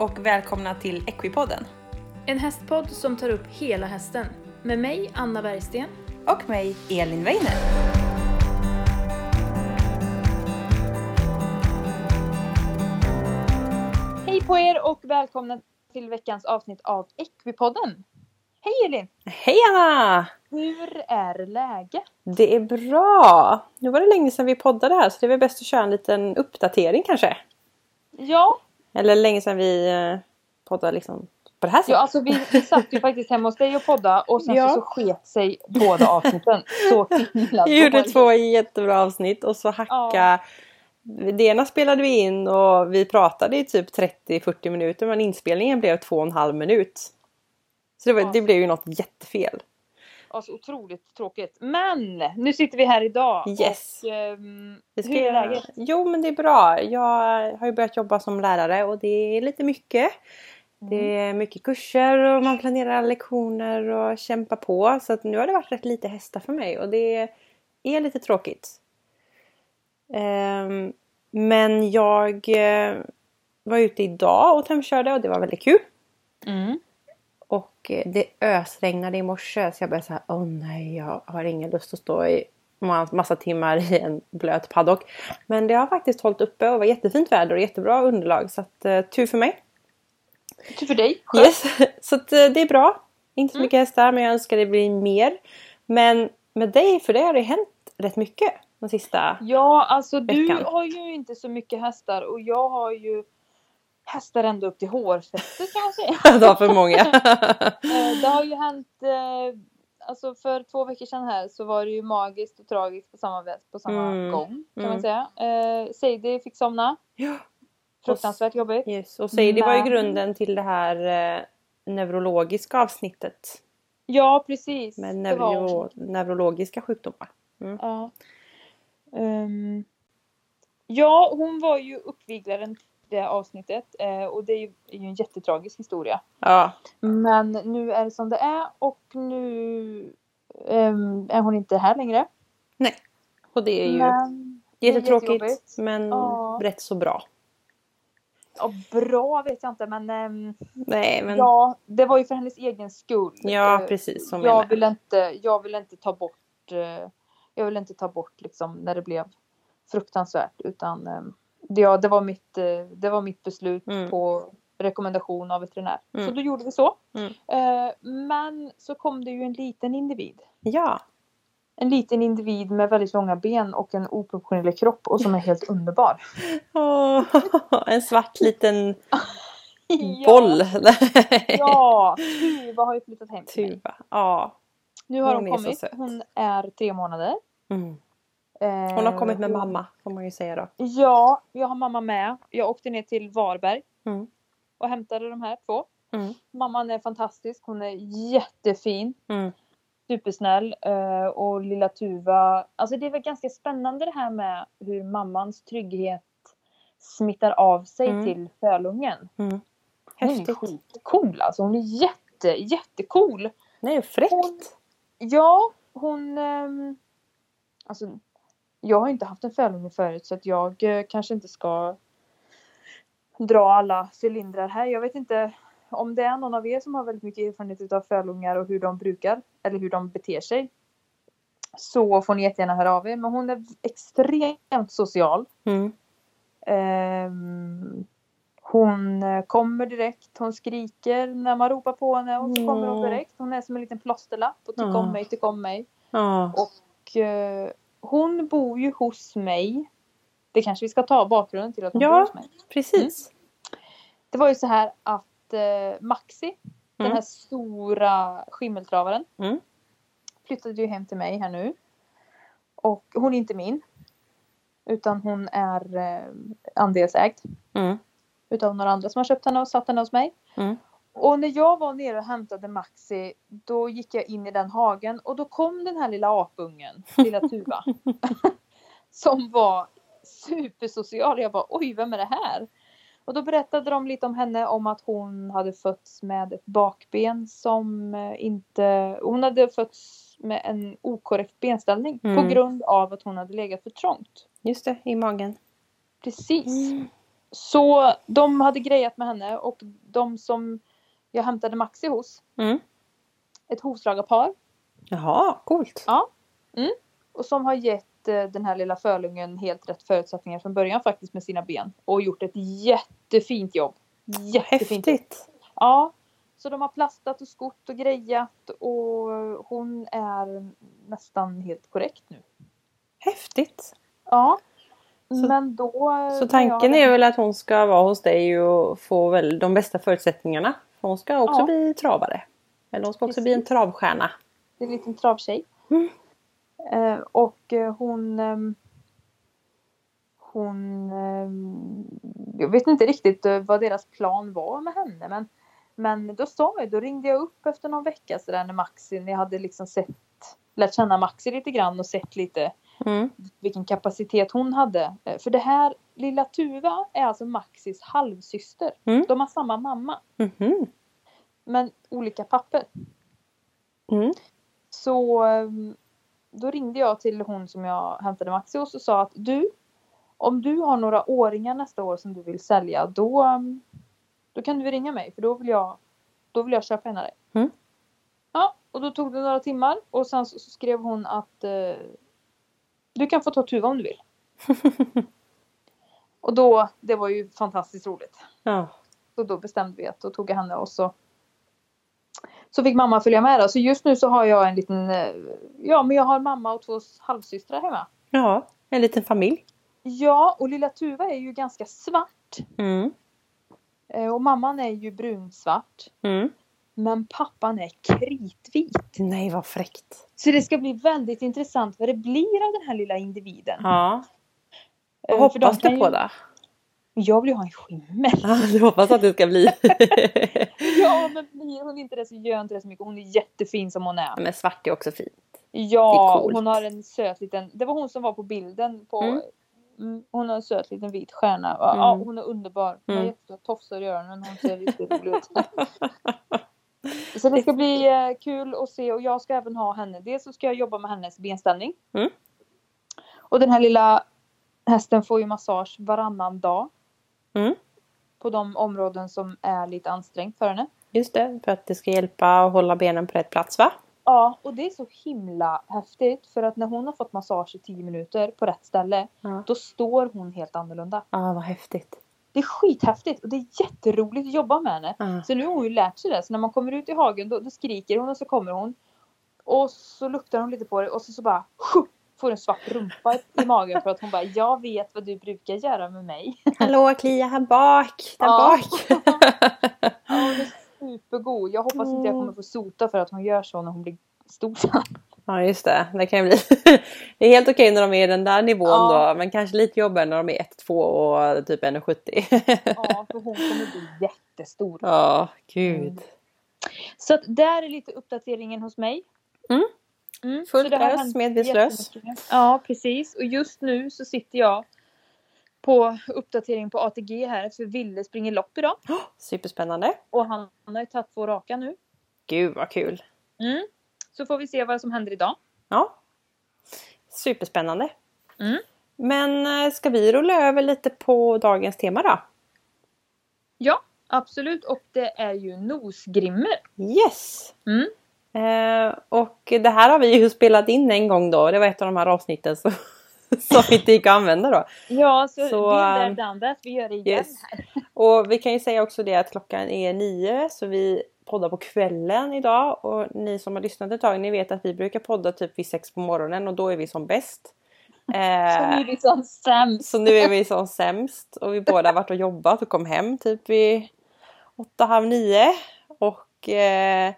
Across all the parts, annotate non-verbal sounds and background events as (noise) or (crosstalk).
och välkomna till Equipodden. En hästpodd som tar upp hela hästen. Med mig, Anna Bergsten. Och mig, Elin Weiner. Hej på er och välkomna till veckans avsnitt av Equipodden. Hej Elin! Hej Anna! Hur är läget? Det är bra! Nu var det länge sedan vi poddade här så det är väl bäst att köra en liten uppdatering kanske. Ja, Eller länge sedan vi eh, poddade liksom på det här sättet. ja alltså vi, vi satt ju faktiskt hemma hos dig och podda och sen Ja. så, så sket sig båda avsnitten. Så himla Vi gjorde dåligt. två jättebra avsnitt och så hacka Det ena spelade vi in och vi pratade i typ 30-40 minuter men inspelningen blev två och en halv minut. Så det, var, Ja. det blev ju något jättefel. Alltså otroligt tråkigt. Men nu sitter vi här idag. Yes. Och, ska hur är läget? Jo men det är bra. Jag har ju börjat jobba som lärare och det är lite mycket. Det Mm. är mycket kurser och man planerar lektioner och kämpar på. Så nu har det varit rätt lite hästar för mig och det är lite tråkigt. Ehm, men jag eh, var ute idag och tömkörde och det var väldigt kul. Mm. Eh, det ösregnade i morse så jag började säga åh nej jag har ingen lust att stå i ma- massa timmar i en blöt paddock. Men det har faktiskt hållit uppe och var jättefint väder och jättebra underlag så att eh, tur för mig. Tur för dig. Yes. (laughs) Så att, eh, det är bra. Inte så Mm. mycket hästar men jag önskar det blir mer. Men med dig, för det har det hänt rätt mycket de sista... Ja, alltså du veckan. har ju inte så mycket hästar och jag har ju hästar ända upp till hårfästet kan man (laughs) säga. Det var för många. (laughs) Eh, Det har ju hänt, eh, alltså för två veckor sedan här så var det ju magiskt och tragiskt på samma, på samma Mm, gång kan mm. man säga. Eh, Sadie fick somna. Ja. Fruktansvärt jobbigt. yes. Och säg, det var ju Men- grunden till det här eh, neurologiska avsnittet. Ja precis. Med neuro, neurologiska sjukdomar. Ja. Ehm, ja, hon var ju uppviglaren det avsnittet eh, och det är ju, är ju en jättetragisk historia. Ja. Men nu är det som det är och nu ehm, är hon inte här längre. Och det är ju Men jättetråkigt men Ja. rätt så bra. ja, bra vet jag inte men, ehm, Nej men ja, det var ju för hennes egen skull. ja Eh, precis som jag vill inte, jag vill inte ta bort, eh, jag vill inte ta bort liksom när det blev fruktansvärt utan det, ja, det, var mitt, eh, det var mitt beslut Mm. på rekommendation av veterinär. Mm. Så då gjorde vi så. Mm. Eh, men så kom det ju en liten individ. Ja. En liten individ med väldigt långa ben och en oproportionerlig kropp och som är helt (laughs) underbar. Åh, en svart liten (laughs) boll. (laughs) Ja, Tuva har ju flyttat hem till mig. Tuva. Ja. Nu har Hon hon, kommit. Hon är tre månader. Mm. Eh, Hon har kommit med mamma får man ju säga då. Ja, jag har mamma med. Jag åkte ner till Varberg Mm. och hämtade de här två. Mm. Mamman är fantastisk. Hon är jättefin. Mm. Supersnäll. eh, Och lilla Tuva. Alltså det är väl ganska spännande det här med hur mammans trygghet smittar av sig Mm. till fölungen. Mm. Hon är Häftigt. skitcool alltså. Hon är jätte, jättecool. Nej, fräckt. Hon- Ja, hon... ehm, alltså, jag har inte haft en fölunge förut så att jag eh, kanske inte ska dra alla cylindrar här. Jag vet inte om det är någon av er som har väldigt mycket erfarenhet av fölungar och hur de brukar eller hur de beter sig. Så får ni jättegärna höra av er. Men hon är extremt social. Mm. Ehm, hon eh, kommer direkt, hon skriker när man ropar på henne och så kommer hon Mm. direkt. Hon är som en liten plåsterlapp och tyck Ja. om mig, tyck om mig. Ja. Och eh, hon bor ju hos mig. Det kanske vi ska ta bakgrunden till att hon Ja. bor hos mig. Precis. Det var ju så här att eh, Maxi, den Mm. här stora skimmeltravaren, Mm. flyttade ju hem till mig här nu. Och hon är inte min. Utan hon är eh, andelsägd. Mm. utav några andra som har köpt henne och satt henne hos mig. Mm. Och när jag var nere och hämtade Maxi då gick jag in i den hagen och då kom den här lilla apungen, lilla (laughs) Tuva. (laughs) som var supersocial. Jag bara oj, vem är det här? Och då berättade de lite om henne om att hon hade fötts med ett bakben som eh, inte... Hon hade fötts med en okorrekt benställning på Mm. grund av att hon hade legat för trångt. Just det, i magen. Precis. Så de hade grejat med henne och de som jag hämtade Maxi hos, Mm. ett hovslagarpar Jaha, coolt. Ja. och som har gett eh, den här lilla fölungen helt rätt förutsättningar från början faktiskt med sina ben och gjort ett jättefint jobb. Jättefint. Häftigt. Ja, så de har plastat och skott och grejat och hon är nästan helt korrekt nu. Häftigt. Ja. Så- Men då... Så tanken är väl att hon ska vara hos dig och få väl de bästa förutsättningarna. För hon ska också Ja. bli travare. Eller hon ska också bli en Precis. travstjärna. Det är en liten travtjej. Mm. Eh, och eh, hon... ehm, hon... ehm, jag vet inte riktigt eh, vad deras plan var med henne men men då sa jag, då ringde jag upp efter någon vecka sådär när Maxi, när jag hade liksom sett lärt känna Maxi lite grann och sett lite Mm. vilken kapacitet hon hade. Eh, För det här lilla Tuva är alltså Maxis halvsyster. Mm. De har samma mamma Mhm. men olika papper. Mm. Så ehm, då ringde jag till hon som jag hämtade Maxi hos och sa att du, om du har några åringar nästa år som du vill sälja, då, ehm, då kan du ringa mig för då vill jag, då vill jag köpa en av dig. Mm. Ja, och då tog det några timmar och sen så, så skrev hon att eh, du kan få ta Tuva om du vill. (laughs) och då, det var ju fantastiskt roligt. Ja. Så då bestämde vi att då tog jag henne och så så fick mamma följa med då. Så just nu så har jag en liten, eh, ja men jag har mamma och två halvsystrar hemma. ja, en liten familj. Ja, och lilla Tuva är ju ganska svart. Mm. Eh, Och mamman är ju brunsvart. Mm. Men pappan är kritvit. Nej vad fräckt. Så det ska bli väldigt intressant vad det blir av den här lilla individen. Ja. Eh, Vad hoppas du ju- på då? Jag vill ju ha en skimmel. Ja, du hoppas att det ska bli. (laughs) ja men blir hon inte det så gör inte det så mycket. Hon är jättefin som hon är. Men svart är också fint. Ja, hon har en söt liten, det var hon som var på bilden på Mm. Mm, hon har en söt liten vit stjärna. Ja, ja, Mm. hon är underbar. Hon har Mm. jättestora tofsar i öronen. Hon ser riktigt rolig ut. (laughs) Så det ska bli eh, kul att se och jag ska även ha henne. Dels så ska jag jobba med hennes benställning. Mm. Och den här lilla hästen får ju massage varannan dag. Mm. På de områden som är lite ansträngt för henne. Just det, för att det ska hjälpa att hålla benen på rätt plats va? Ja, och det är så himla häftigt för att när hon har fått massage i 10 minuter på rätt ställe Ja. då står hon helt annorlunda. Ja, vad häftigt. Det är skithäftigt och det är jätteroligt att jobba med henne. Ja. Så nu har hon ju lärt sig det. Så när man kommer ut i hagen då, då skriker hon och så kommer hon. Och så luktar hon lite på det och så, så bara "Sju!" får en svart rumpa i magen för att hon bara jag vet vad du brukar göra med mig. Hallå, klia här bak! Där Ja. bak! (laughs) Ja, hon är supergod. Jag hoppas inte jag kommer få sota för att hon gör så när hon blir stor sen. Ja just det, det kan ju bli. (laughs) Det är helt okej när de är i den där nivån Ja. då men kanske lite jobbigare när de är 1-2 och typ 1,70. Ja, för hon kommer bli (laughs) jättestor. Ja, gud. Så att där är lite uppdateringen hos mig. Mm. Mm, Fullt ös, medvetslös. Ja, precis. Och just nu så sitter jag på uppdatering på ATG här för Ville springer lopp idag. (gasps) Superspännande. Och han har ju tagit två raka nu. Gud vad kul. Mm. Så får vi se vad som händer idag. Ja. Superspännande. Mm. Men eh, ska vi rulla över lite på dagens tema då? Ja, absolut. Och det är ju nosgrimmer. Yes! Mm. Eh, och det här har vi ju spelat in en gång då. Det var ett av de här avsnitten som, (laughs) som inte gick att använda då. Ja, så, Så, ähm, done that. Vi gör det igen yes. här. (laughs) Och vi kan ju säga också det att klockan är nio så vi poddar på kvällen idag. Och ni som har lyssnat ett tag ni vet att vi brukar podda typ vid sex på morgonen och då är vi som bäst. (laughs) Så Eh, nu är det som sämst. Så nu är vi som sämst och vi båda har varit och jobbat och kom hem typ vid åtta, halv nio. Och eh,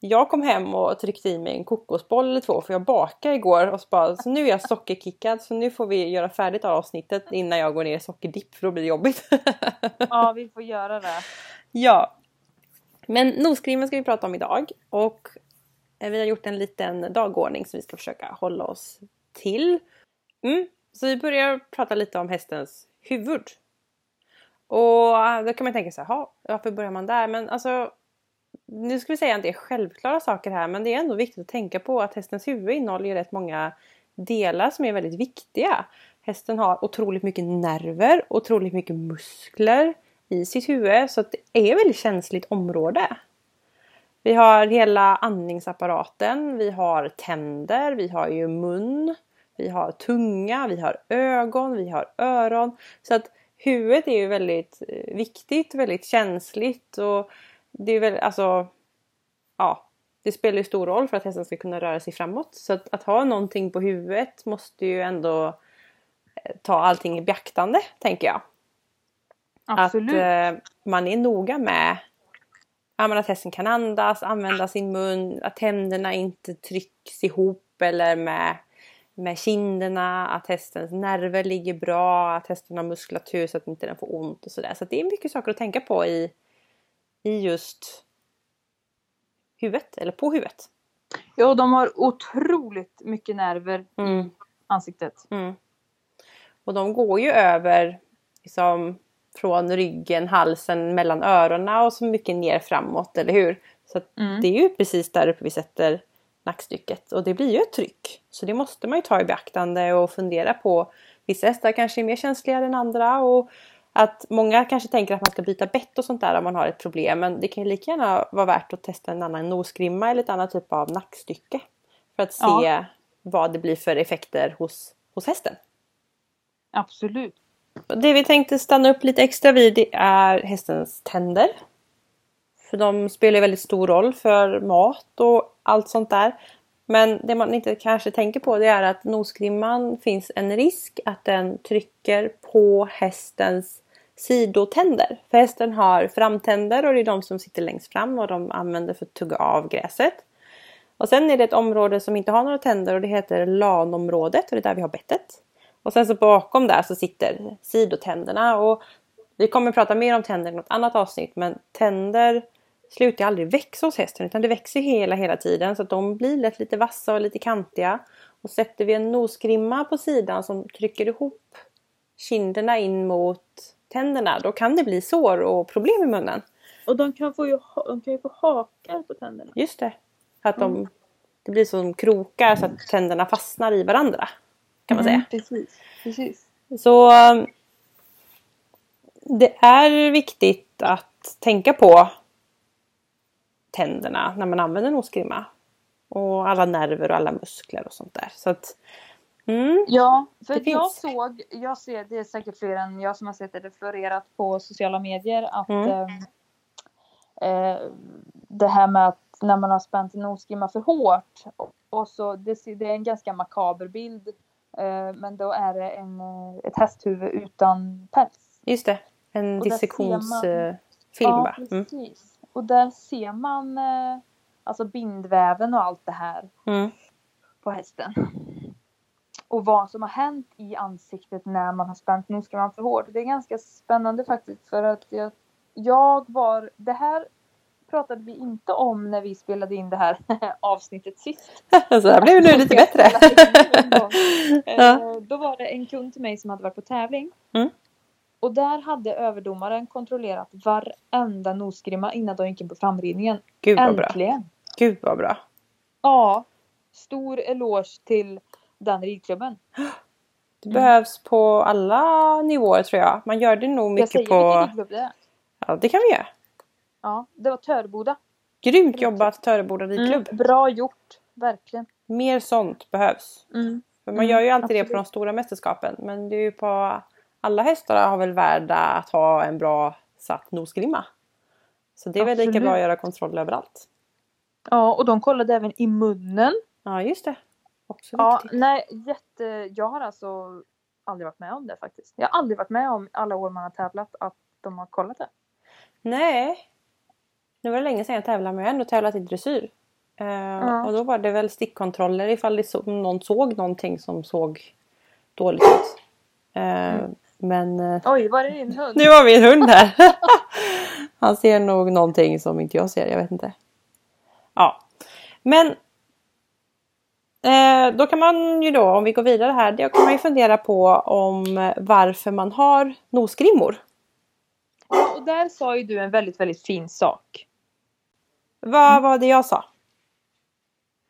jag kom hem och tryckte i mig en kokosboll eller två för jag bakade igår och så bara, så nu är jag sockerkickad så nu får vi göra färdigt avsnittet innan jag går ner i sockerdipp för då blir det jobbigt. Ja, (laughs) vi får göra det. ja. Men noskrimmen ska vi prata om idag och eh, vi har gjort en liten dagordning som vi ska försöka hålla oss till. Mm. Så vi börjar prata lite om hästens huvud. Och eh, då kan man tänka sig, varför börjar man där? Men alltså, nu ska vi säga att det är självklara saker här men det är ändå viktigt att tänka på att hästens huvud innehåller ju rätt många delar som är väldigt viktiga. Hästen har otroligt mycket nerver, otroligt mycket muskler i sitt huvud så att det är ett väldigt känsligt område. Vi har hela andningsapparaten, vi har tänder, vi har ju mun, vi har tunga, vi har ögon, vi har öron. Så att huvudet är ju väldigt eh, viktigt, väldigt känsligt och det är väl alltså ja, det spelar ju stor roll för att hästen ska kunna röra sig framåt. Så att, att ha någonting på huvudet måste ju ändå eh, ta allting i beaktande, tänker jag. Absolut. Att eh, man är noga med att hästen kan andas, använda sin mun, att tänderna inte trycks ihop eller med, med kinderna, att hästens nerver ligger bra, att hästen har muskulatur så att inte den får ont och sådär. Så, så det är mycket saker att tänka på i, i just huvudet eller på huvudet. Ja, de har otroligt mycket nerver Mm. i ansiktet. Mm. Och de går ju över liksom, från ryggen, halsen, mellan öronen och så mycket ner framåt, eller hur? Så Mm. det är ju precis där uppe vi sätter nackstycket och det blir ju ett tryck. Så det måste man ju ta i beaktande och fundera på. Vissa hästar kanske är mer känsliga än andra och att många kanske tänker att man ska byta bett och sånt där om man har ett problem men det kan ju lika gärna vara värt att testa en annan nosgrimma eller ett annat typ av nackstycke. För att se Ja. vad det blir för effekter hos, hos hästen. Absolut. Det vi tänkte stanna upp lite extra vid är hästens tänder. För de spelar väldigt stor roll för mat och allt sånt där. Men det man inte kanske tänker på det är att nosgrimman finns en risk att den trycker på hästens sidotänder. För hästen har framtänder och det är de som sitter längst fram och de använder för att tugga av gräset. Och sen är det ett område som inte har några tänder och det heter lanområdet och det är där vi har bettet. Och sen så bakom där så sitter sidotänderna och vi kommer prata mer om tänder i något annat avsnitt men tänder slutar aldrig växa hos hästen utan det växer hela hela tiden så att de blir lätt lite vassa och lite kantiga. Och sätter vi en nosgrimma på sidan som trycker ihop kinderna in mot tänderna då kan det bli sår och problem i munnen. Och de kan, få ju, de kan ju få hakar på tänderna. Just det. Att de, det blir som krokar så att tänderna fastnar i varandra. Kan man säga. Mm, precis. precis. Så um, det är viktigt att tänka på tänderna när man använder nosgrimma. Och alla nerver och alla muskler och sånt där. Så att, mm, Ja, för jag finns. såg, jag ser, det är säkert fler än jag som har sett det refererat på sociala medier att Mm. eh, eh, det här med att när man har spänt en nosgrimma för hårt och, och så, det, det är en ganska makaber bild men då är det en, eh, ett hästhuvud utan päls. just det. En dissektionsfilm ja, va? Mm. precis. Och där ser man eh, alltså bindväven och allt det här Mm. på hästen. Och vad som har hänt i ansiktet när man har spänt nosgrimman för hårt. Det är ganska spännande faktiskt för att jag, jag var, det här pratade vi inte om när vi spelade in det här (laughs) avsnittet sist. (laughs) Så här blev det nu lite bättre. (laughs) Ja. Eh, Då var det en kund till mig som hade varit på tävling. Mm. Och där hade överdomaren kontrollerat varenda nosgrimma innan de gick in på framridningen. Gud vad bra. Äntligen! Gud vad bra. Ja, stor eloge till den ridklubben. Det Mm. behövs på alla nivåer tror jag. Man gör det nog Jag mycket säger på... vilken ridklubb det är. Ja det kan vi göra. Ja, det var Töreboda. Grymt jobbat Töreboda ridklubb. Mm, bra gjort, verkligen. Mer sånt behövs. För man Mm, gör ju alltid det på absolut. de stora mästerskapen. Men det är ju på alla hästar har väl värda att ha en bra satt nosgrimma. Så det är väl lika Absolut. bra att göra kontroll överallt. Ja, och de kollade även i munnen. Ja just det. Också Ja, viktigt. nej, jätte... Jag har alltså aldrig varit med om det faktiskt. Jag har aldrig varit med om alla år man har tävlat att de har kollat det. Nej. Nu var det länge sedan jag tävlade men jag har ändå tävlat i dressyr. Eh, Och då var det väl stickkontroller ifall det så, någon såg någonting som såg dåligt ut. Eh, Men eh, Oj, var det din hund? (laughs) nu var min hund här. (laughs) Han ser nog någonting som inte jag ser, jag vet inte. Ja. Men eh, då kan man ju då, om vi går vidare här, då kan man ju fundera på om eh, varför man har nosgrimmor. Ja, och där sa ju du en väldigt, väldigt fin sak. Vad var det jag sa?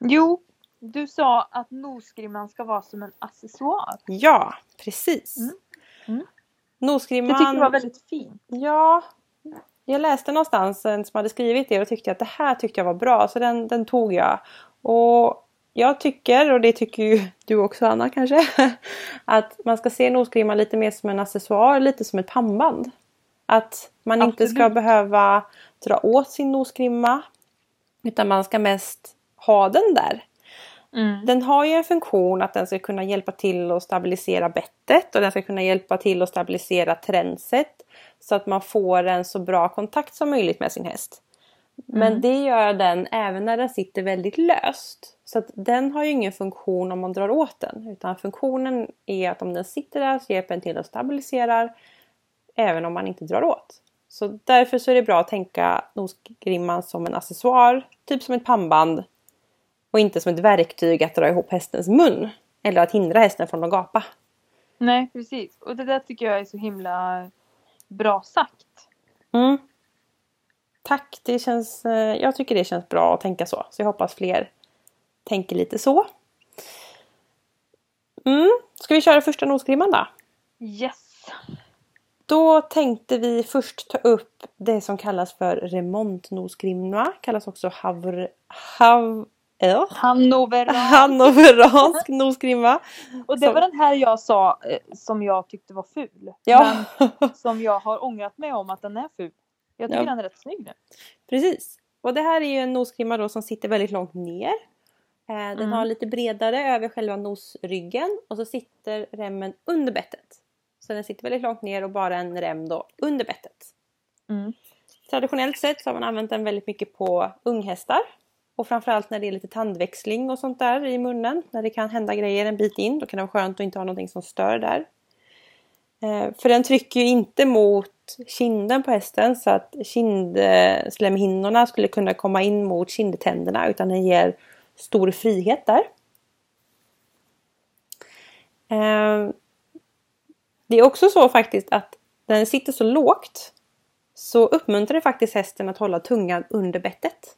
Jo, Du sa att nosgrimman ska vara som en accessoar. Ja, precis. Mm. Mm. Nosgrimman... Det tyckte jag var väldigt fint. Ja, jag läste någonstans en som hade skrivit det och tyckte att det här tyckte jag var bra så den, den tog jag. Och jag tycker, och det tycker ju (laughs) du också Anna kanske, (laughs) att man ska se nosgrimman lite mer som en accessoar, lite som ett pannband. Att man inte ska Absolut. behöva dra åt sin nosgrimma utan man ska mest ha den där. Mm. Den har ju en funktion att den ska kunna hjälpa till att stabilisera bettet och den ska kunna hjälpa till att stabilisera tränset så att man får en så bra kontakt som möjligt med sin häst. Men Mm. det gör den även när den sitter väldigt löst. Så att den har ju ingen funktion om man drar åt den utan funktionen är att om den sitter där så hjälper den till att stabilisera även om man inte drar åt. Så därför så är det bra att tänka nosgrimman som en accessoar, typ som ett pannband och inte som ett verktyg att dra ihop hästens mun. Eller att hindra hästen från att gapa. Nej, precis. Och det där tycker jag är så himla bra sagt. Mm. Tack, det känns, eh, jag tycker det känns bra att tänka så. Så jag hoppas fler tänker lite så. Mm. Ska vi köra första nosgrimman då? Yes. Då tänkte vi först ta upp det som kallas för remontnosgrimma. Kallas också havr... Hav... Äh? Hannover. Hannoveransk nosgrimma. Och det som- var den här jag sa eh, som jag tyckte var ful. Ja, Men som jag har ångrat mig om att den är ful. Jag tycker Ja. den är rätt snygg nu. precis. Och det här är ju en nosgrimma då som sitter väldigt långt ner. Eh, Den Mm. har lite bredare över själva nosryggen och så sitter remmen under bettet. Så den sitter väldigt långt ner och bara en rem då under bettet. Mm. Traditionellt sett så har man använt den väldigt mycket på unghästar. Och framförallt när det är lite tandväxling och sånt där i munnen. När det kan hända grejer en bit in. Då kan det vara skönt att inte ha någonting som stör där. Eh, för den trycker ju inte mot kinden på hästen så att kindslemhinnorna skulle kunna komma in mot kindtänderna. Utan den ger stor frihet där. Eh, det är också så faktiskt att när den sitter så lågt så uppmuntrar det faktiskt hästen att hålla tungan under bettet.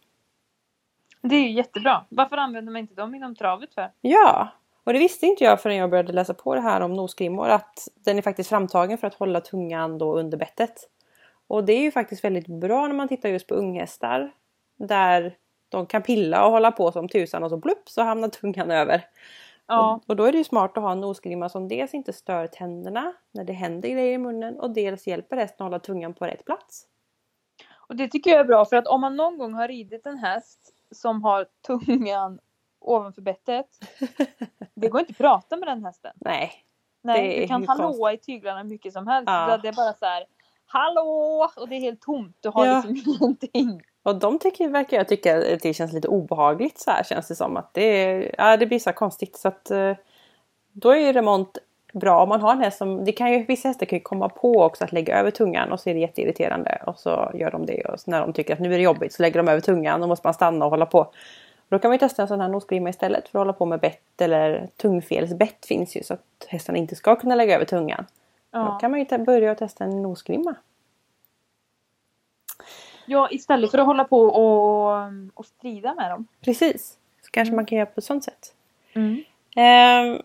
Det är ju jättebra. Varför använder man inte dem inom travet för? Ja, och det visste inte jag förrän jag började läsa på det här om nosgrimmor att den är faktiskt framtagen för att hålla tungan då under bettet. Och det är ju faktiskt väldigt bra när man tittar just på unghästar där de kan pilla och hålla på som tusan och så plupp så hamnar (laughs) tungan över. Ja. Och, och då är det ju smart att ha en nosgrimma som dels inte stör tänderna när det händer grejer i munnen och dels hjälper hästen att hålla tungan på rätt plats. Och det tycker jag är bra för att om man någon gång har ridit en häst som har tungan ovanför bettet. (laughs) Det går inte att prata med den hästen. Nej, Nej, du kan hallåa i tyglarna mycket som helst. Ja. Det är bara så här. Hallå! Och det är helt tomt. Du har Ja. liksom (laughs) ingenting. Och de tycker, verkar jag tycka att det känns lite obehagligt så här känns det som. att Det, är- ja, det blir så konstigt så att eh, då är ju remont bra om man har en häst som, det kan ju, vissa hästar kan ju komma på också att lägga över tungan och så är det jätteirriterande och så gör de det och när de tycker att nu är det jobbigt så lägger de över tungan och måste man stanna och hålla på. Då kan man ju testa en sån här nosgrimma istället för att hålla på med bett eller tungfelsbett finns ju så att hästarna inte ska kunna lägga över tungan. Då Ja. kan man ju börja testa en nosgrimma. Ja, istället för att hålla på och, och strida med dem. Precis, så kanske man kan göra på ett sånt sätt. Mm. Ehm,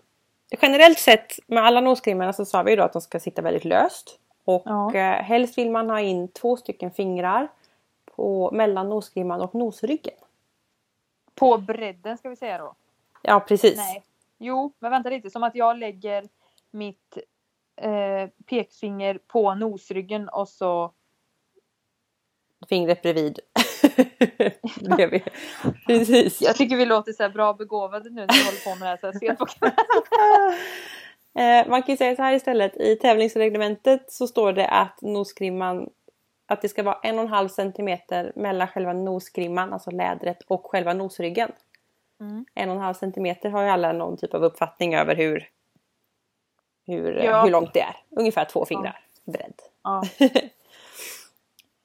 generellt sett med alla nosgrimmorna så sa vi ju då att de ska sitta väldigt löst. Och Ja. eh, helst vill man ha in två stycken fingrar på, mellan nosgrimman och nosryggen. På bredden ska vi säga då. Ja precis. Nej. Jo, men vänta lite. Som att jag lägger mitt eh, pekfinger på nosryggen och så Fingret (laughs) bredvid. Precis. Jag tycker vi låter så här bra begåvade nu när vi håller på med det här. Så jag ser på (laughs) Eh, man kan ju säga så här istället. I tävlingsreglementet så står det att nosgrimman att det ska vara en och en halv centimeter mellan själva nosgrimman, alltså lädret, och själva nosryggen. Mm. En och en halv centimeter har ju alla någon typ av uppfattning över hur, hur, eh, Ja. hur långt det är. Ungefär två fingrar bredd. Ja. (laughs)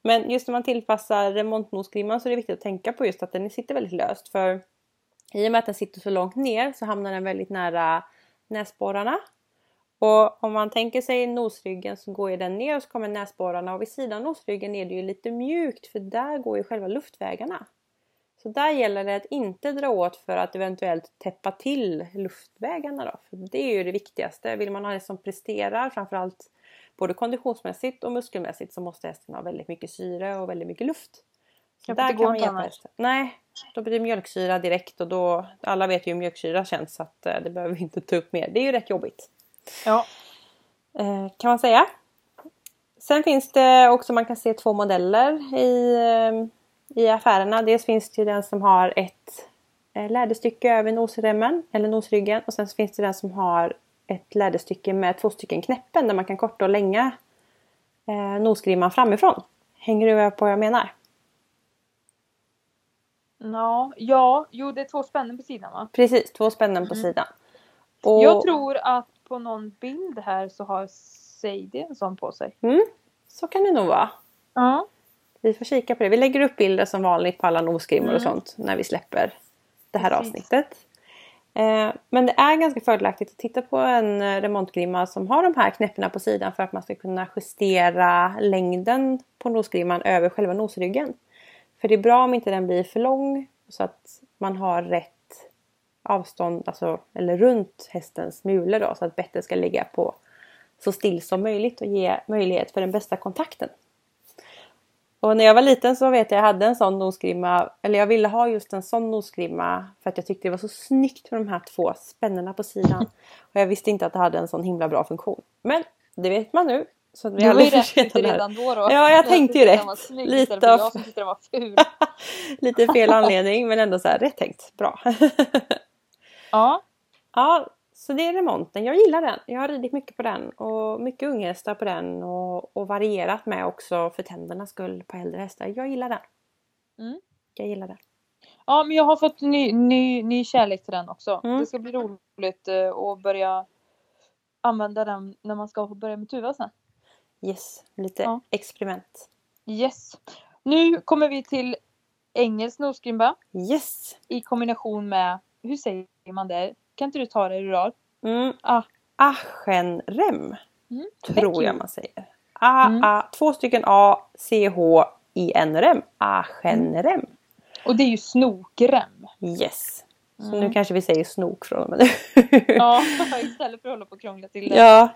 Men just när man tillpassar remontnosgrimman så är det viktigt att tänka på just att den sitter väldigt löst. För i och med att den sitter så långt ner så hamnar den väldigt nära näsborrarna. Och om man tänker sig nosryggen så går ju den ner och så kommer näsborrarna och vid sidan av nosryggen är det ju lite mjukt för där går ju själva luftvägarna. Så där gäller det att inte dra åt för att eventuellt täppa till luftvägarna då. För det är ju det viktigaste. Vill man ha det som presterar framförallt både konditionsmässigt och muskelmässigt så måste hästen ha väldigt mycket syre och väldigt mycket luft. Så där kan man hjälpa hästen. Nej, då blir det mjölksyra direkt och då, alla vet ju hur mjölksyra känns så att eh, det behöver vi inte ta upp mer. Det är ju rätt jobbigt. Ja. Eh, kan man säga. Sen finns det också, man kan se två modeller i, eh, i affärerna. Dels finns det ju den som har ett eh, läderstycke över nosremmen eller nosryggen och sen finns det den som har ett läderstycke med två stycken knäppen där man kan korta och länga eh, nosgrimman framifrån. Hänger du med på vad jag menar? Ja, ja, jo det är två spännen på sidan va? Precis, två spännen på Mm. sidan. Och, Jag tror att på någon bild här så har Sadie en sån på sig. Mm, så kan det nog vara. Ja. Vi får kika på det. Vi lägger upp bilder som vanligt på alla nosgrimmor och Mm. sånt när vi släpper det här Precis. avsnittet. Eh, men det är ganska fördelaktigt att titta på en eh, remontgrimma som har de här knäpporna på sidan för att man ska kunna justera längden på nosgrimman över själva nosryggen. För det är bra om inte den blir för lång så att man har rätt avstånd, alltså, eller runt hästens mule då så att bettet ska ligga på så still som möjligt och ge möjlighet för den bästa kontakten. Och när jag var liten så vet jag jag hade en sån nosgrimma, eller jag ville ha just en sån nosgrimma för att jag tyckte det var så snyggt med de här två spännena på sidan. (laughs) Och jag visste inte att det hade en sån himla bra funktion. Men det vet man nu. Så vi Du var ju rätt redan då då. Ja, jag tänkte ju snygg Lite av-. (laughs) Lite fel anledning men ändå så här rätt tänkt. Bra. (laughs) Ja. ja, så det är remonten. Jag gillar den. Jag har ridit mycket på den och mycket unghästar på den och, och varierat med också för tändernas skull på äldre hästar. Jag gillar den. Mm. Jag gillar den. ja, men jag har fått ny, ny, ny kärlek till den också. Mm. Det ska bli roligt eh, att börja använda den när man ska börja med tuva sen. Yes, lite Ja. experiment. Yes. Nu kommer vi till engelsk nosgrimma Yes! i kombination med, hur säger man det? Kan inte du ta det rural? Mm. Ah. Aschenrem Mm. tror jag man säger. A, Mm. A, två stycken A, C, H, I, N, rem. Aschenrem. Och det är ju snokrem. Yes. Så Mm. nu kanske vi säger snok från och med nu. Ja, (laughs) istället för att hålla på och krångla till det. Ja.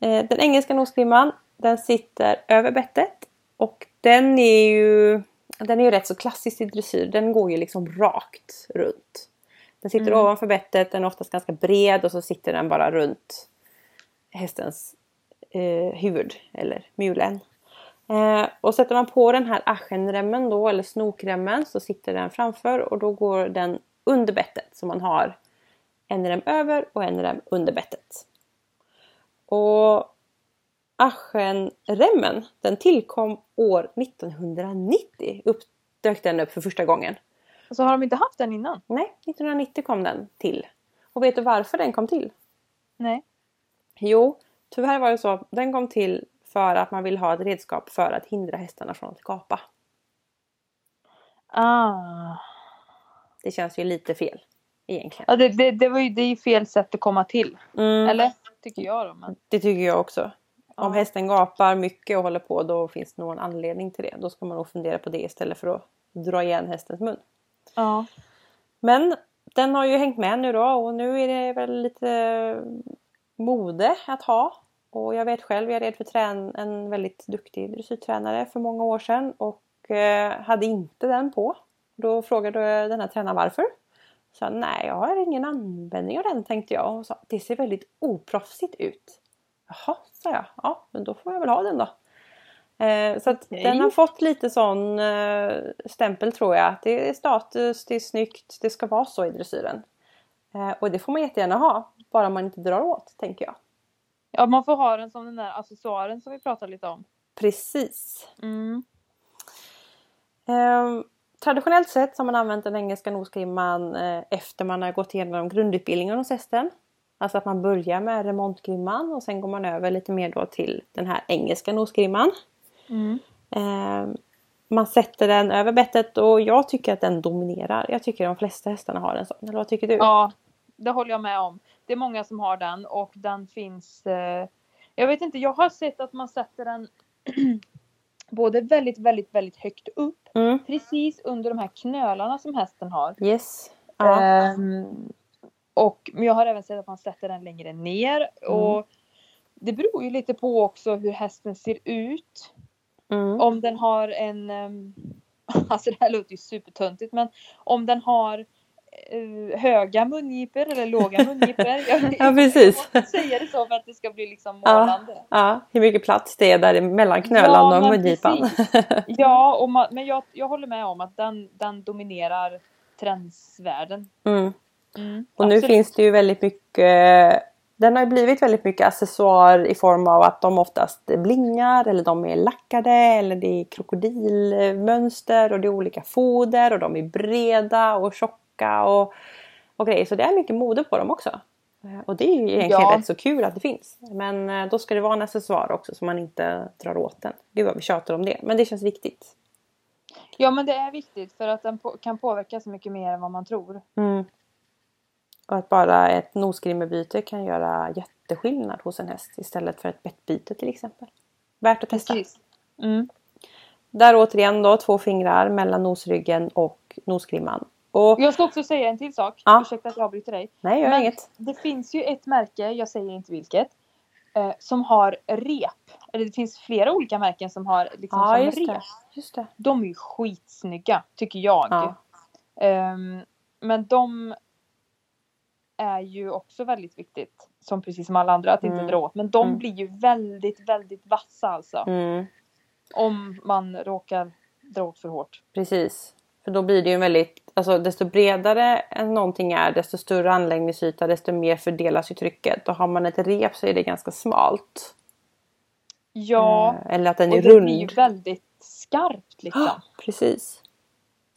Eh, Den engelska nosgrimman den sitter över bettet och den är ju den är ju rätt så klassisk i dressyr. Den går ju liksom rakt runt. Den sitter Mm. ovanför bettet, den är oftast ganska bred och så sitter den bara runt hästens eh, huvud eller mulen. Eh, och sätter man på den här aschenremmen då eller snokremmen så sitter den framför och då går den under bettet så man har en rem över och en rem under bettet. Och Aschenremmen den tillkom år 1990. Upp, dök den upp för första gången. Så har de inte haft den innan? Nej, 1990 kom den till. Och vet du varför den kom till? Nej. Jo, tyvärr var det så den kom till för att man vill ha ett redskap för att hindra hästarna från att gapa. Ah. Det känns ju lite fel egentligen. Ja, det, det, det var ju det är ju fel sätt att komma till. Mm, Eller? Tycker jag då. Men, Det tycker jag också. Om hästen gapar mycket och håller på då finns det någon anledning till det. Då ska man nog fundera på det istället för att dra igen hästens mun ja. Men den har ju hängt med nu då och nu är det väl lite eh, mode att ha. Och jag vet själv, jag red för trän en väldigt duktig dressyrtränare för många år sedan och eh, hade inte den på. Då frågade den här tränaren varför. Så nej, jag har ingen användning av den tänkte jag och sa det ser väldigt oproffsigt ut. Jaha, sa jag. Ja, men då får jag väl ha den då. Eh, så Okej. den har fått lite sån eh, stämpel tror jag. Det är status, det är snyggt, det ska vara så i dressyren. Eh, och det får man jättegärna ha. Bara man inte drar åt, tänker jag. ja, man får ha den som den där accessoaren som vi pratade lite om. Precis. Mm. Eh, traditionellt sett så har man använt den engelska nosgrimman eh, efter man har gått igenom grundutbildningen hos hästen. Alltså att man börjar med remontgrimman och sen går man över lite mer då till den här engelska nosgrimman. Mm. Eh, man sätter den över bettet och jag tycker att den dominerar. Jag tycker de flesta hästarna har en sån. Eller vad tycker du? Ja, det håller jag med om. Det är många som har den och den finns. Eh, jag vet inte, jag har sett att man sätter den (clears throat) både väldigt, väldigt, väldigt högt upp Mm. precis under de här knölarna som hästen har. Yes. Ja. Ehm, och, men jag har även sett att man sätter den längre ner. Mm. Och det beror ju lite på också hur hästen ser ut. Mm. Om den har en, ehm, (laughs) alltså det här låter ju supertöntigt men om den har eh, höga mungipor eller låga mungipor. Jag, (laughs) Ja, precis. Jag måste säga det så för att det ska bli liksom Ja. målande. Ja, hur mycket plats det är där mellan knölan (laughs) Ja, och mungipan. Ja, och man, men jag, jag håller med om att den, den dominerar trendsvärlden. Mm. Mm, Och nu absolut. finns det ju väldigt mycket Den har ju blivit väldigt mycket accessoar i form av att de oftast blingar eller de är lackade eller det är krokodilmönster och det är olika foder och de är breda och tjocka och, och grejer. Så det är mycket mode på dem också. Eh, Och det är ju egentligen Ja. rätt så kul att det finns. Men eh, då ska det vara en accessoar också så man inte drar åt den. Gud vad vi tjatar om det. Men det känns viktigt. Ja men det är viktigt för att den kan påverka så mycket mer än vad man tror. Mm. Och att bara ett nosgrimmebyte kan göra jätteskillnad hos en häst istället för ett bettbyte till exempel. Värt att testa. Mm. Där återigen då två fingrar mellan nosryggen och nosgrimman. Och Jag ska också säga en till sak. Ja. Ursäkta att jag avbryter dig. nej, gör Men inget. Det finns ju ett märke, jag säger inte vilket, eh, som har rep. Eller det finns flera olika märken som har liksom Ja, som just rep. det. Just det. De är ju skitsnygga, tycker jag. Ja. Ehm, men de är ju också väldigt viktigt. Som precis som alla andra att inte Mm. dra åt. Men de Mm. blir ju väldigt, väldigt vassa alltså. Mm, Om man råkar dra åt för hårt. precis. För då blir det ju en väldigt, alltså desto bredare än någonting är desto större anläggningsyta desto mer fördelas ju trycket. Och har man ett rep så är det ganska smalt. Ja, Eh, Eller att den och är det rund. blir ju väldigt skarpt liksom. (gasps) Precis.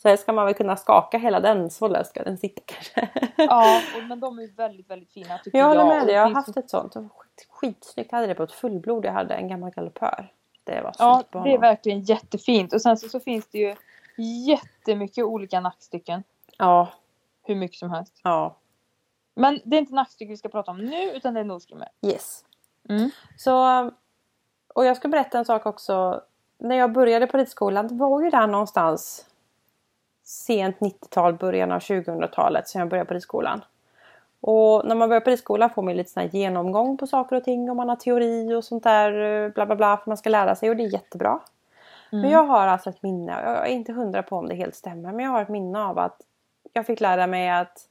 Så här ska man väl kunna skaka hela den så där ska den sitta kanske. Ja, (laughs) och, men de är väldigt, väldigt fina tycker Jag håller jag. med Och dig, jag har haft ett sånt. Skit- Skitsnyggt. Jag hade det på ett fullblod. Jag hade en gammal galoppör. Det var Ja, på det är verkligen jättefint. Och sen så, så finns det ju jättemycket olika nackstycken. Ja, Hur mycket som helst. ja. Men det är inte nackstycken vi ska prata om nu utan det är nosgrimmer. Yes. Mm. Så, och jag ska berätta en sak också. När jag började på ridskolan, det var ju där någonstans sent 90-tal, början av 2000-talet som jag började på ridskolan. Och när man börjar på ridskolan får man lite sån genomgång på saker och ting och man har teori och sånt där eh, bla bla bla för man ska lära sig och det är jättebra. Men jag har alltså ett minne, jag är inte hundra på om det helt stämmer, men jag har ett minne av att jag fick lära mig att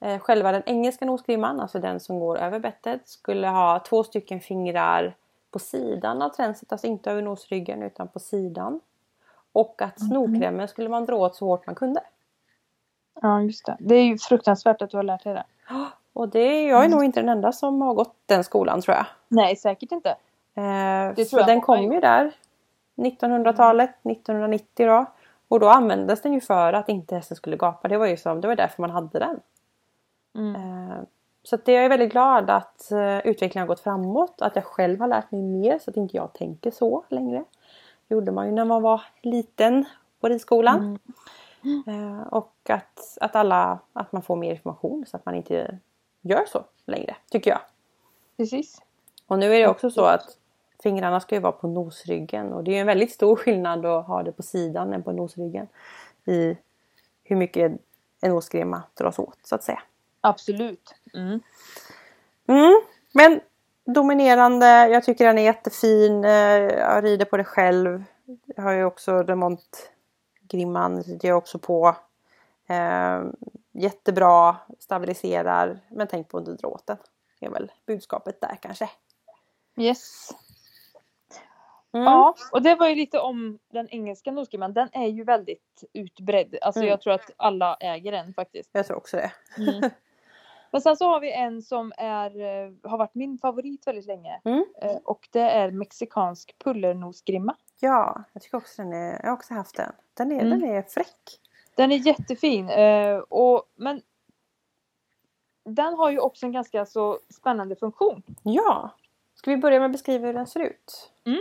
eh, själva den engelska nosgrimman, alltså den som går över bettet, skulle ha två stycken fingrar på sidan av tränset, alltså inte över nosryggen utan på sidan. Och att snorklämmen skulle man dra åt så hårt man kunde. Ja, just det. Det är ju fruktansvärt att du har lärt dig det. Och det, jag är nog inte den enda som har gått den skolan tror jag. Nej, säkert inte. Eh, tror för jag den kom ju där 1900-talet, 1990 då. Och då användes den ju för att inte hästen skulle gapa. Det var ju som, det var därför man hade den. Mm. Eh, så att det, jag är väldigt glad att eh, utvecklingen har gått framåt. Att jag själv har lärt mig mer så att inte jag tänker så längre. Gjorde man ju när man var liten på ridskolan. Eh, och att, att alla, att man får mer information så att man inte gör så längre, tycker jag. Precis. Och nu är det också så att fingrarna ska ju vara på nosryggen och det är ju en väldigt stor skillnad att ha det på sidan än på nosryggen. I hur mycket en nosgrimma dras åt så att säga. Absolut. Mm. Mm. Men dominerande, jag tycker den är jättefin. Eh, Jag rider på det själv. Jag har ju också remontgrimman rider jag också på. Eh, jättebra, stabiliserar. Men tänk på den. Det är väl budskapet där kanske. Yes. Mm. Ja, och det var ju lite om den engelska nosgrimman. Den är ju väldigt utbredd. Alltså Mm. jag tror att alla äger den faktiskt. Jag tror också det. Mm. (laughs) Men sen så har vi en som är, eh, har varit min favorit väldigt länge. Mm. Eh, Och det är mexikansk pullernosgrimma. Ja, jag tycker också den är, jag har också haft den. Den är, Mm. den är fräck. Den är jättefin. eh, Och, men den har ju också en ganska så spännande funktion. Ja. Ska vi börja med att beskriva hur den ser ut? Mm.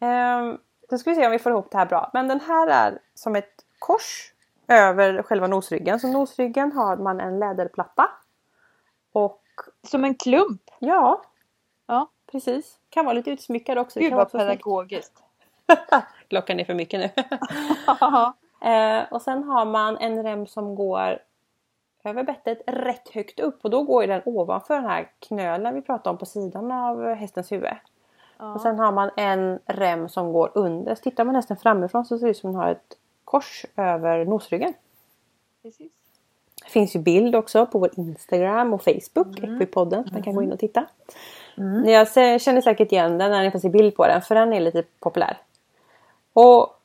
Ehm, då ska vi se om vi får ihop det här bra. Men den här är som ett kors över själva nosryggen. Så nosryggen har man en läderplatta. Och Som en klump. ja, Ja. precis. Kan vara lite utsmyckad också. Gud vad pedagogiskt. (laughs) Klockan är för mycket nu. (laughs) eh, och sen har man en rem som går över bettet rätt högt upp och då går den ovanför den här knölen vi pratade om på sidan av hästens huvud. Ja. Och sen har man en rem som går under. Så tittar man nästan framifrån så ser det ut som att den har ett kors över nosryggen. Precis. Det finns ju bild också på vår Instagram och Facebook, Mm. Equipodden, man kan gå in och titta. Mm. Har se- känner säkert igen den när ni får se bild på den, för den är lite populär. Och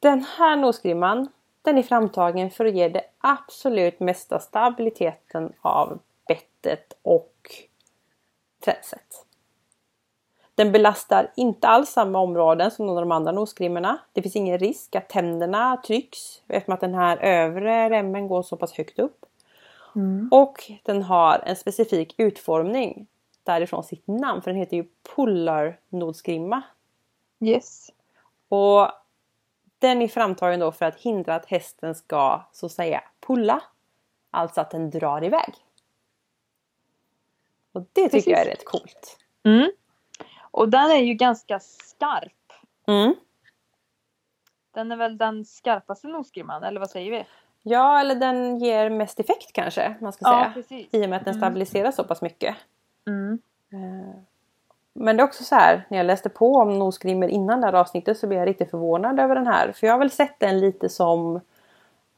den här nosgrimman, den är framtagen för att ge det absolut mesta stabiliteten av bettet och tränset. Den belastar inte alls samma områden som någon av de andra nosgrimmorna. Det finns ingen risk att tänderna trycks eftersom att den här övre remmen går så pass högt upp. Mm. Och den har en specifik utformning därifrån sitt namn för den heter ju Polar-nosgrimma. Yes. Och den är framtagen då för att hindra att hästen ska så att säga pulla. Alltså att den drar iväg. Och det tycker Precis. jag är rätt coolt. Mm. Och den är ju ganska skarp. Mm. Den är väl den skarpaste nosgrimman, eller vad säger vi? Ja, eller den ger mest effekt kanske man ska Ja, säga. precis. I och med att den Mm. stabiliserar så pass mycket. Mm. Eh, Men det är också så här, när jag läste på om nosgrimmor innan det här avsnittet så blev jag riktigt förvånad över den här. För jag har väl sett den lite som,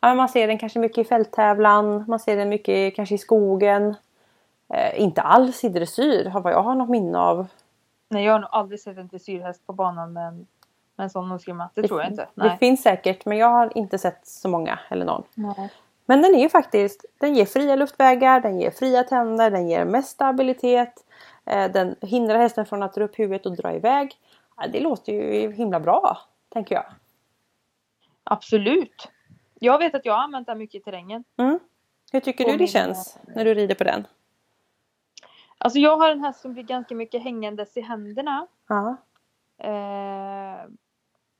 ja, man ser den kanske mycket i fälttävlan, man ser den mycket kanske i skogen. Eh, inte alls i dressyr, har vad jag har något minne av. Nej, jag har nog aldrig sett en dressyrhäst på banan med en, med en sån nosgrimma. Det tror jag inte. Det Nej. finns säkert men jag har inte sett så många eller någon. Nej. Men den är ju faktiskt, den ger fria luftvägar, den ger fria tänder, den ger mest stabilitet. eh, Den hindrar hästen från att dra upp huvudet och dra iväg. Ja, Det låter ju himla bra, tänker jag. Absolut. Jag vet att jag har använt den mycket i terrängen. Mm. Hur tycker På du det min- känns när du rider på den? Alltså jag har en häst som blir ganska mycket hängandes i händerna. Ja. Eh,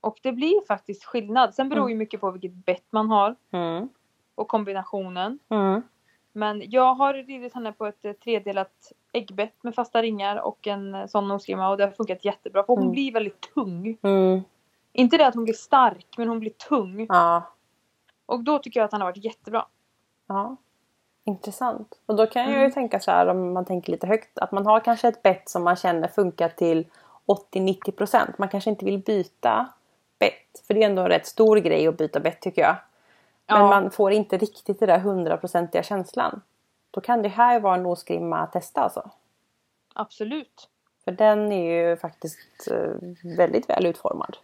och det blir faktiskt skillnad. Sen beror ju mycket på vilket bett man har Mm. och kombinationen. Mm. Men jag har ridit henne på ett eh, tredelat äggbett med fasta ringar och en eh, sån nosgrimma och det har funkat jättebra för hon Mm. blir väldigt tung. Mm. Inte det att hon blir stark men hon blir tung. Ja. Och då tycker jag att han har varit jättebra. ja. Intressant. Och då kan jag ju Mm. tänka så här om man tänker lite högt att man har kanske ett bett som man känner funkar till 80-90%. Man kanske inte vill byta bett. För det är ändå en rätt stor grej att byta bett tycker jag. Men Ja. man får inte riktigt den där hundraprocentiga känslan. Då kan det här vara en nosgrimma att testa alltså. Absolut. För den är ju faktiskt eh, väldigt väl utformad.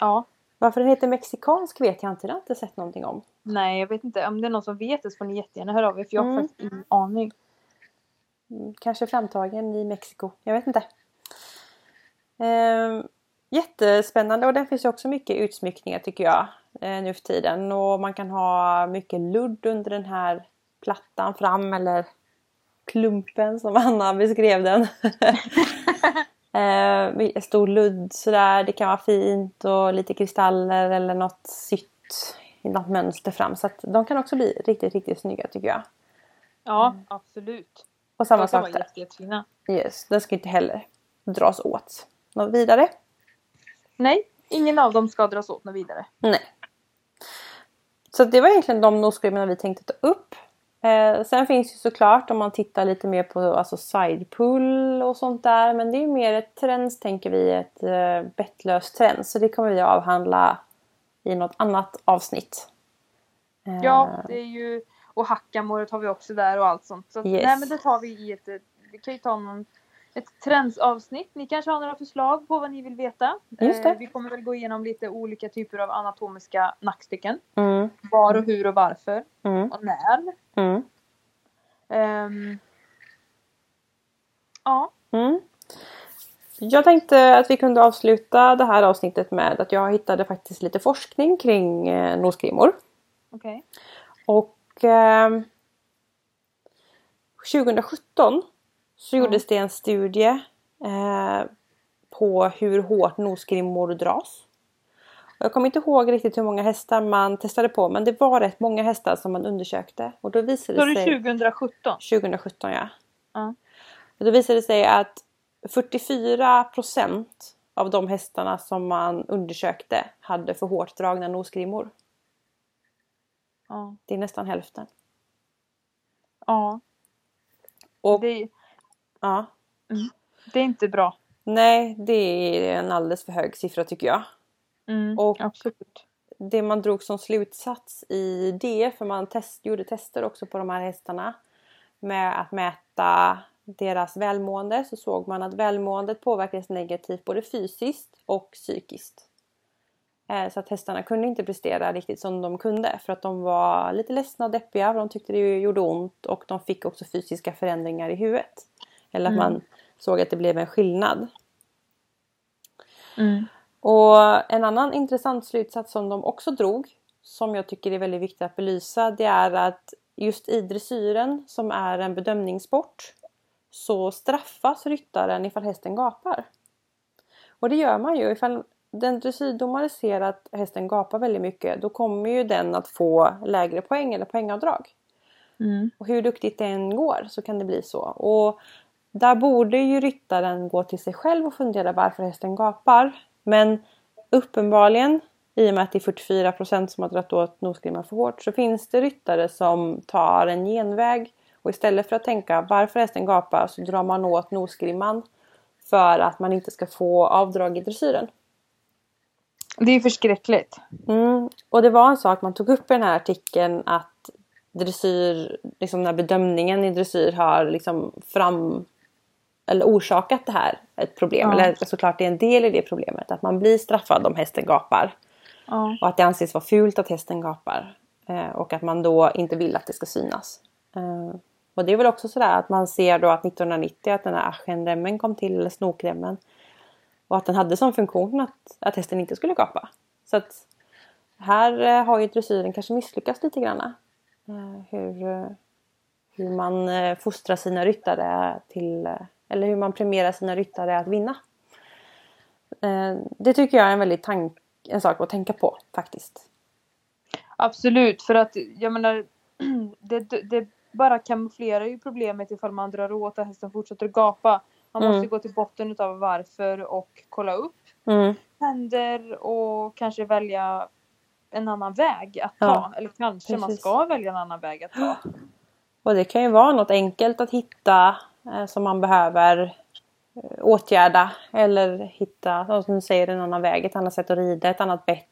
Ja. Varför den heter mexikansk vet jag inte. Det har jag inte sett någonting om. Nej jag vet inte. Om det är någon som vet det så får ni jättegärna höra av er för jag har Mm. faktiskt ingen aning. Mm, Kanske framtagen i Mexiko. Jag vet inte. Ehm, jättespännande och den finns ju också mycket utsmyckningar tycker jag. Eh, nu för tiden. Och man kan ha mycket ludd under den här plattan fram eller klumpen som Anna beskrev den. (laughs) (laughs) eh, stor ludd sådär. Det kan vara fint och lite kristaller eller något sytt i något mönster fram. Så att de kan också bli riktigt, riktigt snygga tycker jag. Ja absolut. Och samma sak där. jätte- jättefina. Yes, den ska inte heller dras åt något vidare. Nej, ingen av dem ska dras åt något vidare. Nej. Så det var egentligen de nosgrimmorna vi tänkte ta upp. Eh, sen finns ju såklart om man tittar lite mer på alltså sidepull och sånt där. Men det är ju mer ett trends tänker vi, ett eh, bettlöst trends. Så det kommer vi avhandla i något annat avsnitt. Eh, Ja, det är ju och hackamåret har vi också där och allt sånt. Så Yes. nej men det tar vi i ett vi kan ju ta någon, ett trendsavsnitt. Ni kanske har några förslag på vad ni vill veta. Just det. Eh, vi kommer väl gå igenom lite olika typer av anatomiska nackstycken. Mm, Var och hur och varför mm, och när. Mm, Ehm, ja, mm. Jag tänkte att vi kunde avsluta det här avsnittet med att jag hittade faktiskt lite forskning kring eh, nosgrimmor. okej. Och ehm, 2017 så Mm. gjordes det en studie eh, på hur hårt nosgrimmor dras. Jag kommer inte ihåg riktigt hur många hästar man testade på men det var rätt många hästar som man undersökte. Och då visade det sig... 2017? 2017 ja. Ja. Och då visade det sig att 44% av de hästarna som man undersökte hade för hårt dragna nosgrimmor. Ja. Det är nästan hälften. ja. Och Det, ja, det är inte bra. nej, det är en alldeles för hög siffra tycker jag. Mm, Och- Absolut. det man drog som slutsats i det, för man test, gjorde tester också på de här hästarna med att mäta deras välmående så såg man att välmåendet påverkades negativt både fysiskt och psykiskt. Eh, Så att hästarna kunde inte prestera riktigt som de kunde för att de var lite ledsna och deppiga för de tyckte det gjorde ont och de fick också fysiska förändringar i huvudet. Eller att Mm. man såg att det blev en skillnad. Mm. Och en annan intressant slutsats som de också drog, som jag tycker är väldigt viktigt att belysa, det är att just i dressyren, som är en bedömningssport, så straffas ryttaren ifall hästen gapar. Och det gör man ju. Ifall den dressyrdomare ser att hästen gapar väldigt mycket, då kommer ju den att få lägre poäng eller poängavdrag. Mm. Och hur duktigt det än går så kan det bli så. Och där borde ju ryttaren gå till sig själv och fundera varför hästen gapar. Men uppenbarligen, i och med att det är 44% som har dragit åt nosgrimman för hårt, så finns det ryttare som tar en genväg. Och istället för att tänka varför hästen gapar så drar man åt nosgrimman för att man inte ska få avdrag i dressyren. Det är förskräckligt. Mm. Och det var en sak man tog upp i den här artikeln att dressyr, liksom den här bedömningen i dressyr har liksom fram eller orsakat det här ett problem. Ja. Eller såklart det är en del i det problemet att man blir straffad om hästen gapar. Ja. Och att det anses vara fult att hästen gapar. Eh, och att man då inte vill att det ska synas. Eh, och det är väl också sådär att man ser då att 1990 att den här aschenremmen kom till, eller snokremmen. Och att den hade som funktion att, att hästen inte skulle gapa. Så att här eh, har ju dressyren kanske misslyckats lite grann. Eh, hur, eh, hur man fostrar sina ryttare till, eller hur man premierar sina ryttare att vinna. Eh, det tycker jag är en väldigt tank, en sak att tänka på faktiskt. Absolut, för att jag menar (clears throat) det, det, bara kamouflerar ju problemet ifall man drar åt och hästen fortsätter gapa. Man Mm. måste gå till botten utav varför och kolla upp Mm. händer och kanske välja en annan väg att ta. Ja, Eller kanske man precis. ska välja en annan väg att ta. Och det kan ju vara något enkelt att hitta som man behöver eh, åtgärda. Eller hitta, som du säger, en annan väg, ett annat sätt att rida, ett annat bett.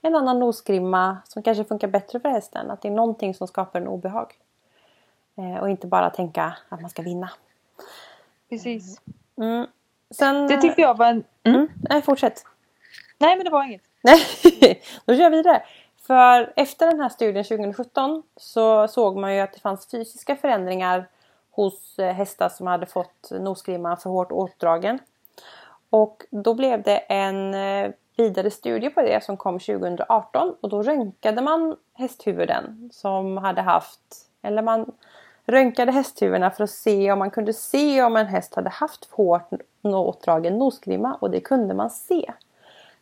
En annan nosgrimma som kanske funkar bättre för hästen. Att det är någonting som skapar en obehag. Eh, och inte bara tänka att man ska vinna. Precis. Mm. Sen, Det tyckte jag var en... Mm. Mm. Nej, fortsätt. Nej men det var inget. Nej, (laughs) då kör vi vidare. För efter den här studien 2017 så såg man ju att det fanns fysiska förändringar hos eh, hästar som hade fått nosgrimman för hårt åtdragen. Och då blev det en eh, vidare studie på det som kom 2018 och då röntgade man hästhuvuden som hade haft, eller man röntgade hästhuvudena för att se om man kunde se om en häst hade haft hårt åtdragen nosgrimma och det kunde man se.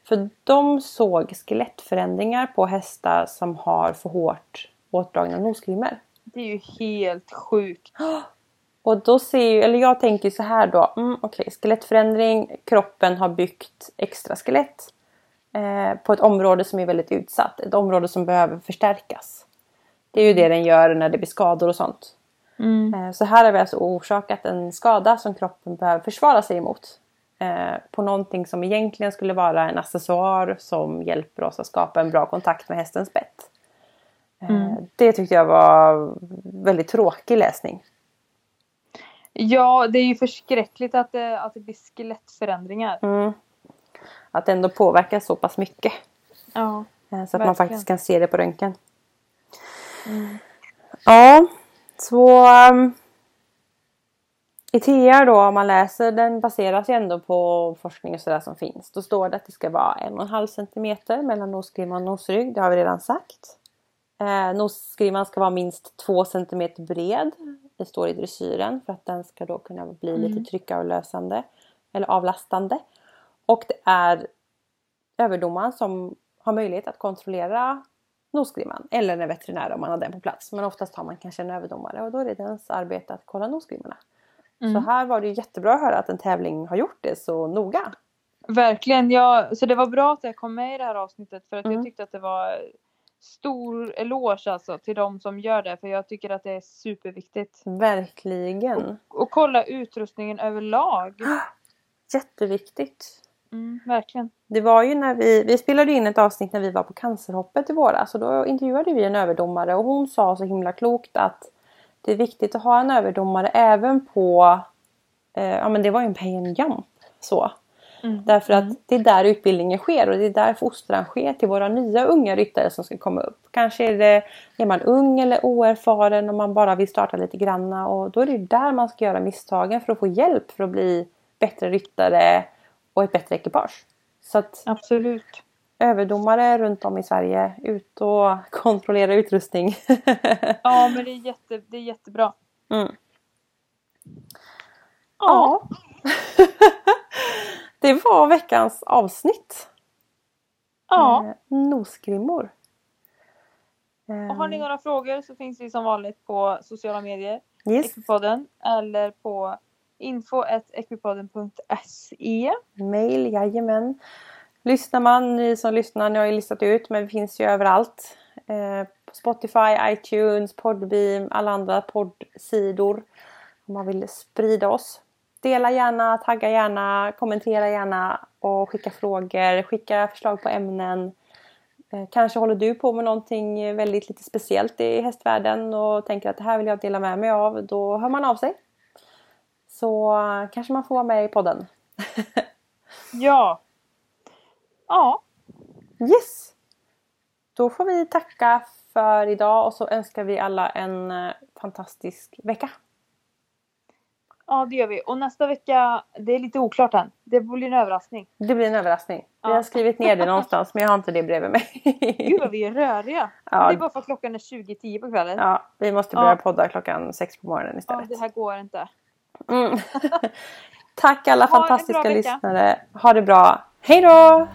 För de såg skelettförändringar på hästar som har för hårt åtdragna nosgrimmor. Det är ju helt sjukt. (gasps) (gasps) Och då ser ju, eller jag tänker så här då, mm, okej skelettförändring, kroppen har byggt extra skelett eh, på ett område som är väldigt utsatt, ett område som behöver förstärkas. Det är ju det den gör när det blir skador och sånt. Mm. Eh, Så här har vi alltså orsakat en skada som kroppen behöver försvara sig emot. Eh, På någonting som egentligen skulle vara en accessoar som hjälper oss att skapa en bra kontakt med hästens bett. Eh, Mm. Det tyckte jag var väldigt tråkig läsning. Ja, det är ju förskräckligt att det, att det blir skelettförändringar. Mm. Att det ändå påverkar så pass mycket. Ja. eh, Så att man Verkligen. faktiskt kan se det på röntgen. Mm. Ja, så um, i TR då om man läser den baseras ju ändå på forskning och sådär som finns. Då står det att det ska vara en och en halv centimeter mellan nosgrimma och nosrygg. Det har vi redan sagt. Eh, nosgrimman ska vara minst två centimeter bred. Det står i dressyren för att den ska då kunna bli Mm. lite tryckavlösande eller avlastande. Och det är överdomaren som har möjlighet att kontrollera nosgrimman eller en veterinär om man har den på plats. Men oftast har man kanske en överdomare och då är det dens arbete att kolla nosgrimmorna. Mm. Så här var det jättebra att höra att en tävling har gjort det så noga. Verkligen, ja, så det var bra att jag kom med i det här avsnittet för att Mm. jag tyckte att det var stor eloge alltså till de som gör det för jag tycker att det är superviktigt. Verkligen. Och kolla utrustningen överlag. (gasps) Jätteviktigt. Mm, verkligen. Det var ju när vi, vi spelade in ett avsnitt när vi var på cancerhoppet i våras och då intervjuade vi en överdomare och hon sa så himla klokt att det är viktigt att ha en överdomare även på, eh, ja men det var ju en pay and jump så. Mm. Därför att det är där utbildningen sker och det är där fostran sker till våra nya unga ryttare som ska komma upp. Kanske är, det, är man ung eller oerfaren och man bara vill starta lite granna och då är det där man ska göra misstagen för att få hjälp för att bli bättre ryttare och ett bättre ekipage. Så att Absolut. överdomare runt om i Sverige, ut och (laughs) kontrollera utrustning. (laughs) Ja men det är, jätte, det är jättebra. mm. Ja. (laughs) det var veckans avsnitt. ja. Eh, Nosgrimmor. Eh, Och har ni några frågor så finns vi som vanligt på sociala medier. yes. Equipodden eller på info.equipodden.se. Mail, jajamän. Lyssnar man, ni som lyssnar, ni har ju listat ut men vi finns ju överallt. Eh, på Spotify, iTunes, Podbeam, alla andra poddsidor. Om man vill sprida oss. Dela gärna, tagga gärna, kommentera gärna och skicka frågor, skicka förslag på ämnen. Eh, kanske håller du på med någonting väldigt lite speciellt i hästvärlden och tänker att det här vill jag dela med mig av. Då hör man av sig. Så eh, kanske man får vara med i podden. (laughs) Ja. Ja. Yes! Då får vi tacka för idag och så önskar vi alla en eh, fantastisk vecka. Ja det gör vi. Och nästa vecka, det är lite oklart än. Det blir en överraskning. Det blir en överraskning. Ja. har skrivit ner det någonstans men jag har inte det bredvid mig. (laughs) Gud vad vi är röriga. Ja. Det är bara för att klockan är 20.10 på kvällen. Ja, ja, vi måste börja Ja. podda klockan sex på morgonen istället. det här går inte. Mm. (laughs) Tack alla Ha fantastiska lyssnare. Ha det bra. Hej då!